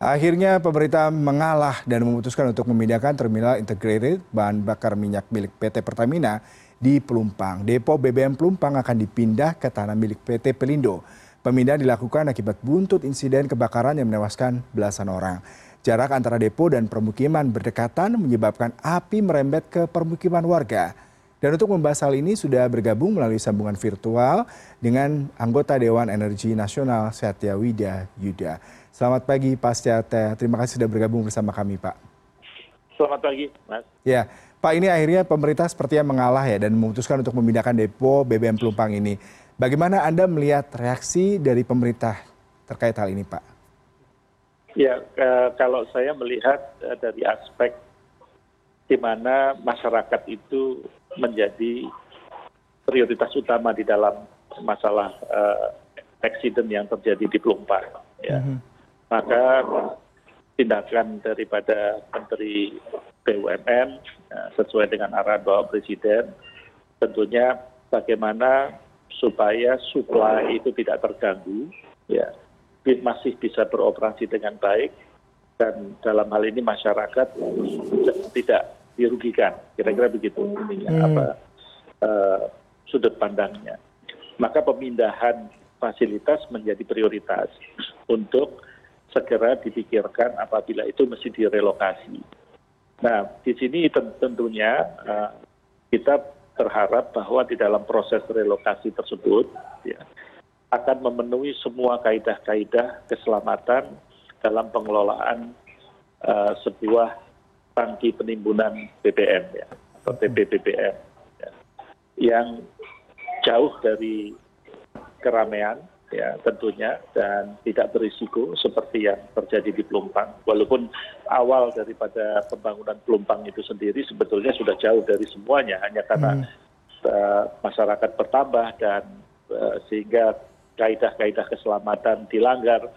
akhirnya pemerintah mengalah dan memutuskan untuk memindahkan terminal integrated bahan bakar minyak milik pt pertamina di pelumpang. Depo bbm pelumpang akan dipindah ke tanah milik pt pelindo. Pemindahan dilakukan akibat buntut insiden kebakaran yang menewaskan belasan orang. Jarak antara depo dan permukiman berdekatan menyebabkan api merembet ke permukiman warga dan untuk membahas hal ini sudah bergabung melalui sambungan virtual dengan anggota Dewan Energi Nasional Satya Wida Yuda. Selamat pagi Pak Satya, terima kasih sudah bergabung bersama kami Pak. Selamat pagi Mas. Ya, Pak ini akhirnya pemerintah sepertinya mengalah ya dan memutuskan untuk memindahkan depo BBM Pelumpang ini. Bagaimana Anda melihat reaksi dari pemerintah terkait hal ini Pak? Ya, kalau saya melihat eh, dari aspek di mana masyarakat itu menjadi prioritas utama di dalam masalah uh, accident yang terjadi di Pelumpang. Ya. Mm -hmm. Maka tindakan daripada Menteri BUMN ya, sesuai dengan arahan Bapak Presiden, tentunya bagaimana supaya supply itu tidak terganggu, ya, masih bisa beroperasi dengan baik, dan dalam hal ini masyarakat tidak dirugikan kira kira begitu ininya hmm. apa uh, sudut pandangnya maka pemindahan fasilitas menjadi prioritas untuk segera dipikirkan apabila itu mesti direlokasi. Nah, di sini tentunya uh, kita berharap bahwa di dalam proses relokasi tersebut ya, akan memenuhi semua kaidah-kaidah keselamatan dalam pengelolaan uh, sebuah tangki penimbunan bbm ya atau tbbbm ya, yang jauh dari keramaian ya tentunya dan tidak berisiko seperti yang terjadi di Pelumpang. Walaupun awal daripada pembangunan Pelumpang itu sendiri sebetulnya sudah jauh dari semuanya hanya karena hmm. uh, masyarakat bertambah dan uh, sehingga kaidah-kaidah keselamatan dilanggar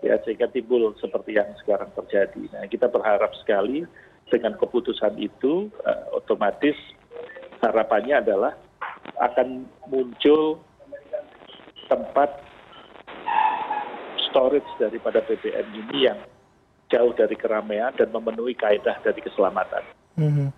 ya sehingga timbul seperti yang sekarang terjadi. Nah, kita berharap sekali dengan keputusan itu eh, otomatis harapannya adalah akan muncul tempat storage daripada bbm ini yang jauh dari keramaian dan memenuhi kaedah dari keselamatan. Hmm.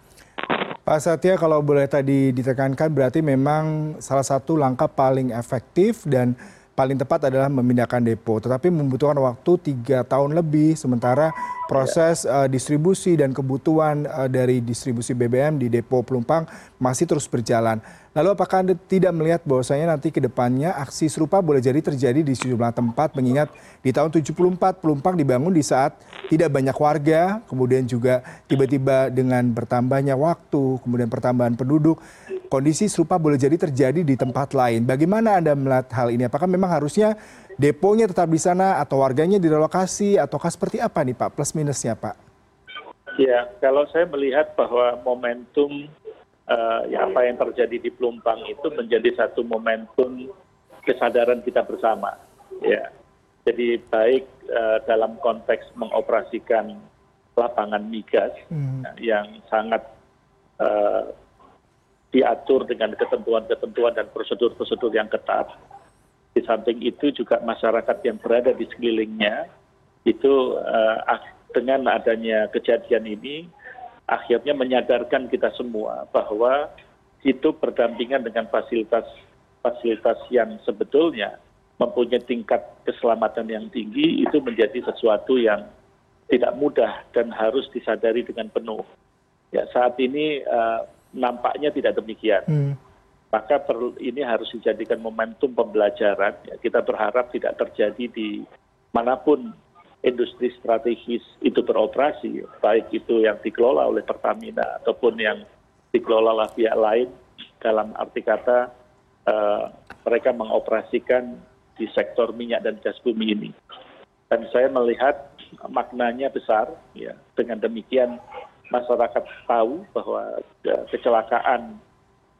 Pak Satya kalau boleh tadi ditekankan berarti memang salah satu langkah paling efektif dan paling tepat adalah memindahkan depo tetapi membutuhkan waktu tiga tahun lebih. Sementara proses uh, distribusi dan kebutuhan uh, dari distribusi BBM di depo Pelumpang masih terus berjalan. Lalu apakah Anda tidak melihat bahwasanya nanti ke depannya aksi serupa boleh jadi terjadi di sejumlah tempat? Mengingat di tahun 74 Pelumpang dibangun di saat tidak banyak warga, kemudian juga tiba-tiba dengan bertambahnya waktu, kemudian pertambahan penduduk, kondisi serupa boleh jadi terjadi di tempat lain. Bagaimana Anda melihat hal ini? Apakah memang harusnya deponya tetap di sana atau warganya direlokasi ataukah seperti apa nih Pak plus minusnya Pak? Ya, kalau saya melihat bahwa momentum uh, ya apa yang terjadi di Pelumpang itu menjadi satu momentum kesadaran kita bersama. Ya, jadi baik uh, dalam konteks mengoperasikan lapangan migas hmm. yang sangat uh, diatur dengan ketentuan-ketentuan dan prosedur-prosedur yang ketat. Di samping itu juga masyarakat yang berada di sekelilingnya itu uh, dengan adanya kejadian ini akhirnya menyadarkan kita semua bahwa itu berdampingan dengan fasilitas fasilitas yang sebetulnya mempunyai tingkat keselamatan yang tinggi itu menjadi sesuatu yang tidak mudah dan harus disadari dengan penuh. Ya saat ini uh, nampaknya tidak demikian. Hmm. Maka ini harus dijadikan momentum pembelajaran. Ya, kita berharap tidak terjadi di mana pun industri strategis itu beroperasi baik itu yang dikelola oleh pertamina ataupun yang dikelola oleh pihak lain dalam arti kata uh, mereka mengoperasikan di sektor minyak dan gas bumi ini dan saya melihat maknanya besar ya dengan demikian masyarakat tahu bahwa uh, kecelakaan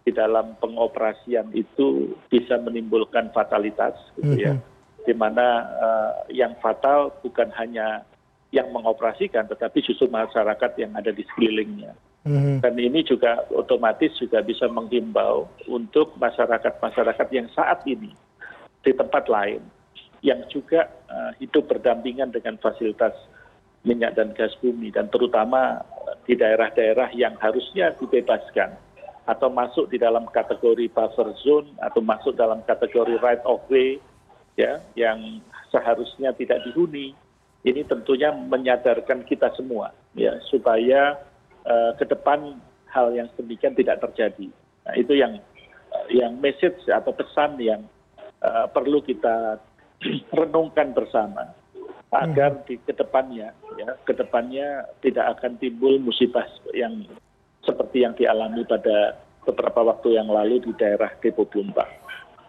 di dalam pengoperasian itu bisa menimbulkan fatalitas gitu ya. Mm -hmm di mana eh, yang fatal bukan hanya yang mengoperasikan tetapi justru masyarakat yang ada di sekelilingnya. Hmm. Dan ini juga otomatis juga bisa menghimbau untuk masyarakat-masyarakat yang saat ini di tempat lain yang juga uh, hidup berdampingan dengan fasilitas minyak dan gas bumi dan terutama di daerah-daerah yang harusnya dibebaskan atau masuk di dalam kategori buffer zone atau masuk dalam kategori right of way ya yang seharusnya tidak dihuni ini tentunya menyadarkan kita semua ya supaya uh, ke depan hal yang demikian tidak terjadi. Nah, itu yang uh, yang message atau pesan yang uh, perlu kita renungkan bersama agar di ke depannya ya ke depannya tidak akan timbul musibah yang seperti yang dialami pada beberapa waktu yang lalu di daerah Depo Plumpang.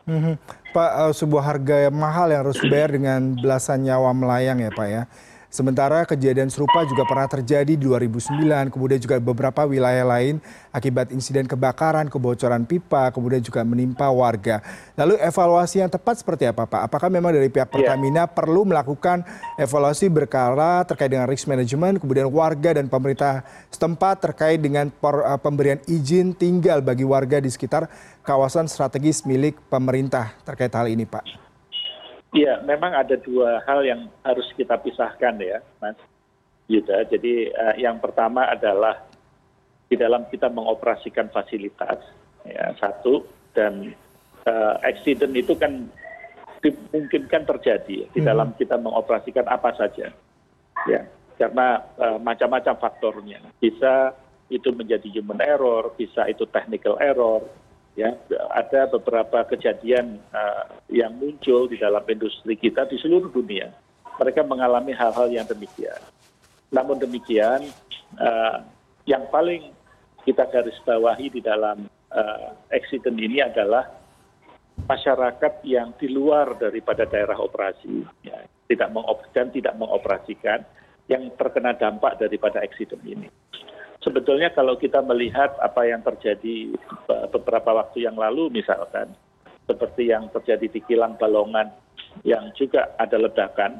Hmm, Pak, uh, sebuah harga yang mahal yang harus dibayar dengan belasan nyawa melayang ya Pak ya sementara kejadian serupa juga pernah terjadi di 2009 kemudian juga beberapa wilayah lain akibat insiden kebakaran kebocoran pipa kemudian juga menimpa warga. Lalu evaluasi yang tepat seperti apa pak? Apakah memang dari pihak iya. pertamina perlu melakukan evaluasi berkala terkait dengan risk management kemudian warga dan pemerintah setempat terkait dengan eh, pemberian izin tinggal bagi warga di sekitar kawasan strategis milik pemerintah terkait hal ini pak Iya, memang ada dua hal yang harus kita pisahkan ya, Mas Yuda. Jadi uh, yang pertama adalah di dalam kita mengoperasikan fasilitas, ya satu dan uh, accident itu kan dimungkinkan terjadi di hmm. dalam kita mengoperasikan apa saja, ya karena uh, macam-macam faktornya. Bisa itu menjadi human error, bisa itu technical error, ya ada beberapa kejadian uh, yang muncul di dalam industri kita di seluruh dunia. Mereka mengalami hal hal yang demikian. Namun demikian uh, yang paling kita garis bawahi di dalam accident ini adalah masyarakat yang di luar daripada daerah operasi ya, tidak dan tidak mengoperasikan yang terkena dampak daripada accident ini sebetulnya kalau kita melihat apa yang terjadi beberapa waktu yang lalu misalkan seperti yang terjadi di kilang balongan yang juga ada ledakan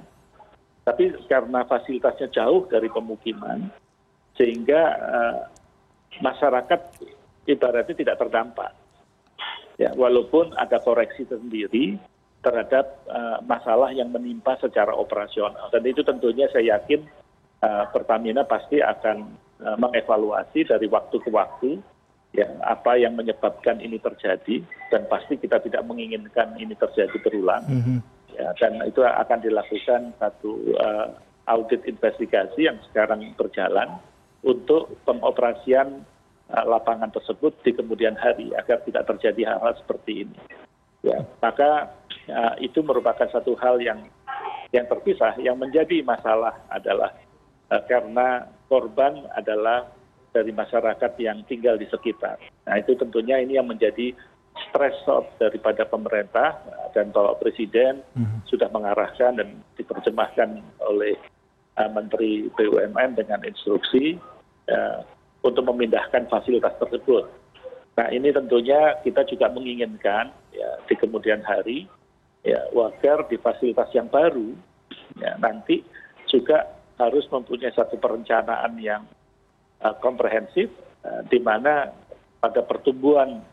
tapi karena fasilitasnya jauh dari pemukiman sehingga uh, masyarakat ibaratnya tidak terdampak. Ya walaupun ada koreksi sendiri terhadap uh, masalah yang menimpa secara operasional. Dan itu tentunya saya yakin uh, Pertamina pasti akan Eh, mengevaluasi dari waktu ke waktu ya apa yang menyebabkan ini terjadi dan pasti kita tidak menginginkan ini terjadi berulang. Mm-hmm. ya dan itu akan dilakukan satu uh, audit investigasi yang sekarang berjalan untuk pengoperasian uh, lapangan tersebut di kemudian hari agar tidak terjadi hal-hal seperti ini. Ya maka uh, itu merupakan satu hal yang yang terpisah. Yang menjadi masalah adalah uh, karena korban adalah dari masyarakat yang tinggal di sekitar. Nah itu tentunya ini yang menjadi stress daripada pemerintah dan Bapak Presiden hmm. sudah mengarahkan dan diterjemahkan oleh uh, Menteri BUMN dengan instruksi uh, untuk memindahkan fasilitas tersebut. Nah ini tentunya kita juga menginginkan ya di kemudian hari ya agar di fasilitas yang baru ya nanti juga harus mempunyai satu perencanaan yang uh, komprehensif uh, di mana pada pertumbuhan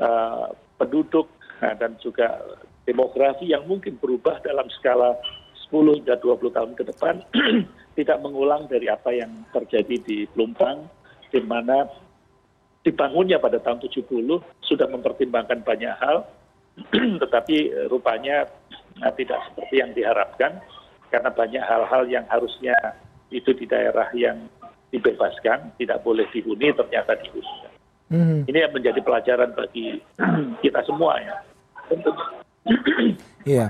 uh, penduduk dan juga demografi yang mungkin berubah dalam skala 10 hingga 20 tahun ke depan tidak mengulang dari apa yang terjadi di Pelumpang di mana dibangunnya pada tahun 70 sudah mempertimbangkan banyak hal tetapi rupanya tidak seperti yang diharapkan karena banyak hal hal yang harusnya itu di daerah yang dibebaskan tidak boleh dihuni ternyata dihuni. Hmm. ini yang menjadi pelajaran bagi kita semua ya. Iya.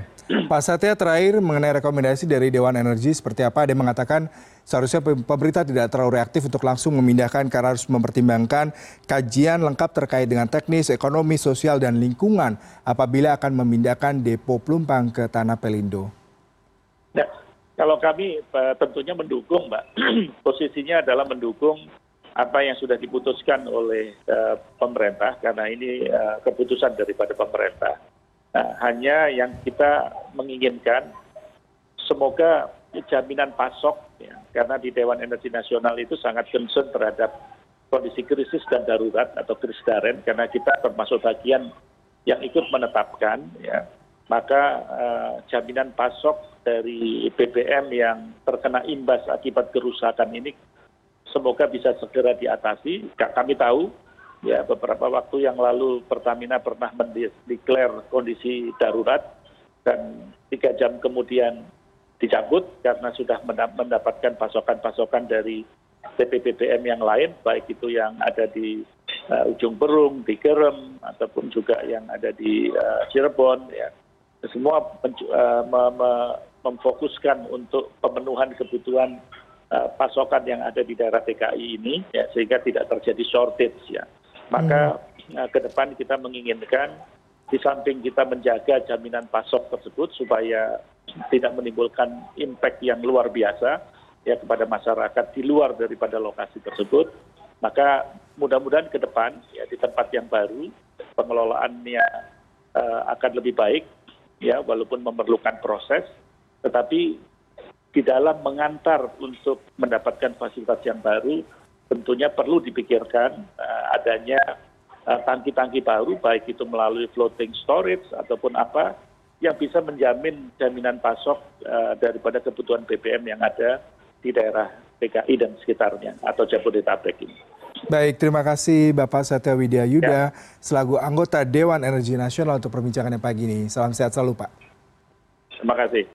Pak Satya terakhir mengenai rekomendasi dari Dewan Energi seperti apa? Ada yang mengatakan seharusnya pemerintah tidak terlalu reaktif untuk langsung memindahkan karena harus mempertimbangkan kajian lengkap terkait dengan teknis, ekonomi, sosial, dan lingkungan apabila akan memindahkan depo Plumpang ke Tanah Pelindo nah kalau kami eh, tentunya mendukung mbak posisinya adalah mendukung apa yang sudah diputuskan oleh uh, pemerintah karena ini uh, keputusan daripada pemerintah. Nah, hanya yang kita menginginkan semoga jaminan pasok ya, karena di Dewan Energi Nasional itu sangat concern terhadap kondisi krisis dan darurat atau krisis daren karena kita termasuk bagian yang ikut menetapkan ya maka uh, jaminan pasok dari bbm yang terkena imbas akibat kerusakan ini semoga bisa segera diatasi. Kami tahu ya beberapa waktu yang lalu pertamina pernah mendeklarasi kondisi darurat dan tiga jam kemudian dicabut karena sudah mendapatkan pasokan pasokan dari TPBBM yang lain baik itu yang ada di uh, ujung Berung, di Kerem ataupun juga yang ada di uh, Cirebon ya. Semua uh, memfokuskan untuk pemenuhan kebutuhan uh, pasokan yang ada di daerah TKI ini ya sehingga tidak terjadi shortage ya maka hmm. uh, ke depan kita menginginkan di samping kita menjaga jaminan pasok tersebut supaya tidak menimbulkan impact yang luar biasa ya kepada masyarakat di luar daripada lokasi tersebut maka mudah-mudahan ke depan ya di tempat yang baru pengelolaannya uh, akan lebih baik ya walaupun memerlukan proses tetapi di dalam mengantar untuk mendapatkan fasilitas yang baru tentunya perlu dipikirkan uh, adanya uh, tangki-tangki baru baik itu melalui floating storage ataupun apa yang bisa menjamin jaminan pasok uh, daripada kebutuhan BBM yang ada di daerah dki dan sekitarnya atau jabodetabek ini. Baik terima kasih bapak satya widya yuda ya. selaku anggota dewan energi nasional untuk perbincangannya pagi ini. Salam sehat selalu pak. Terima kasih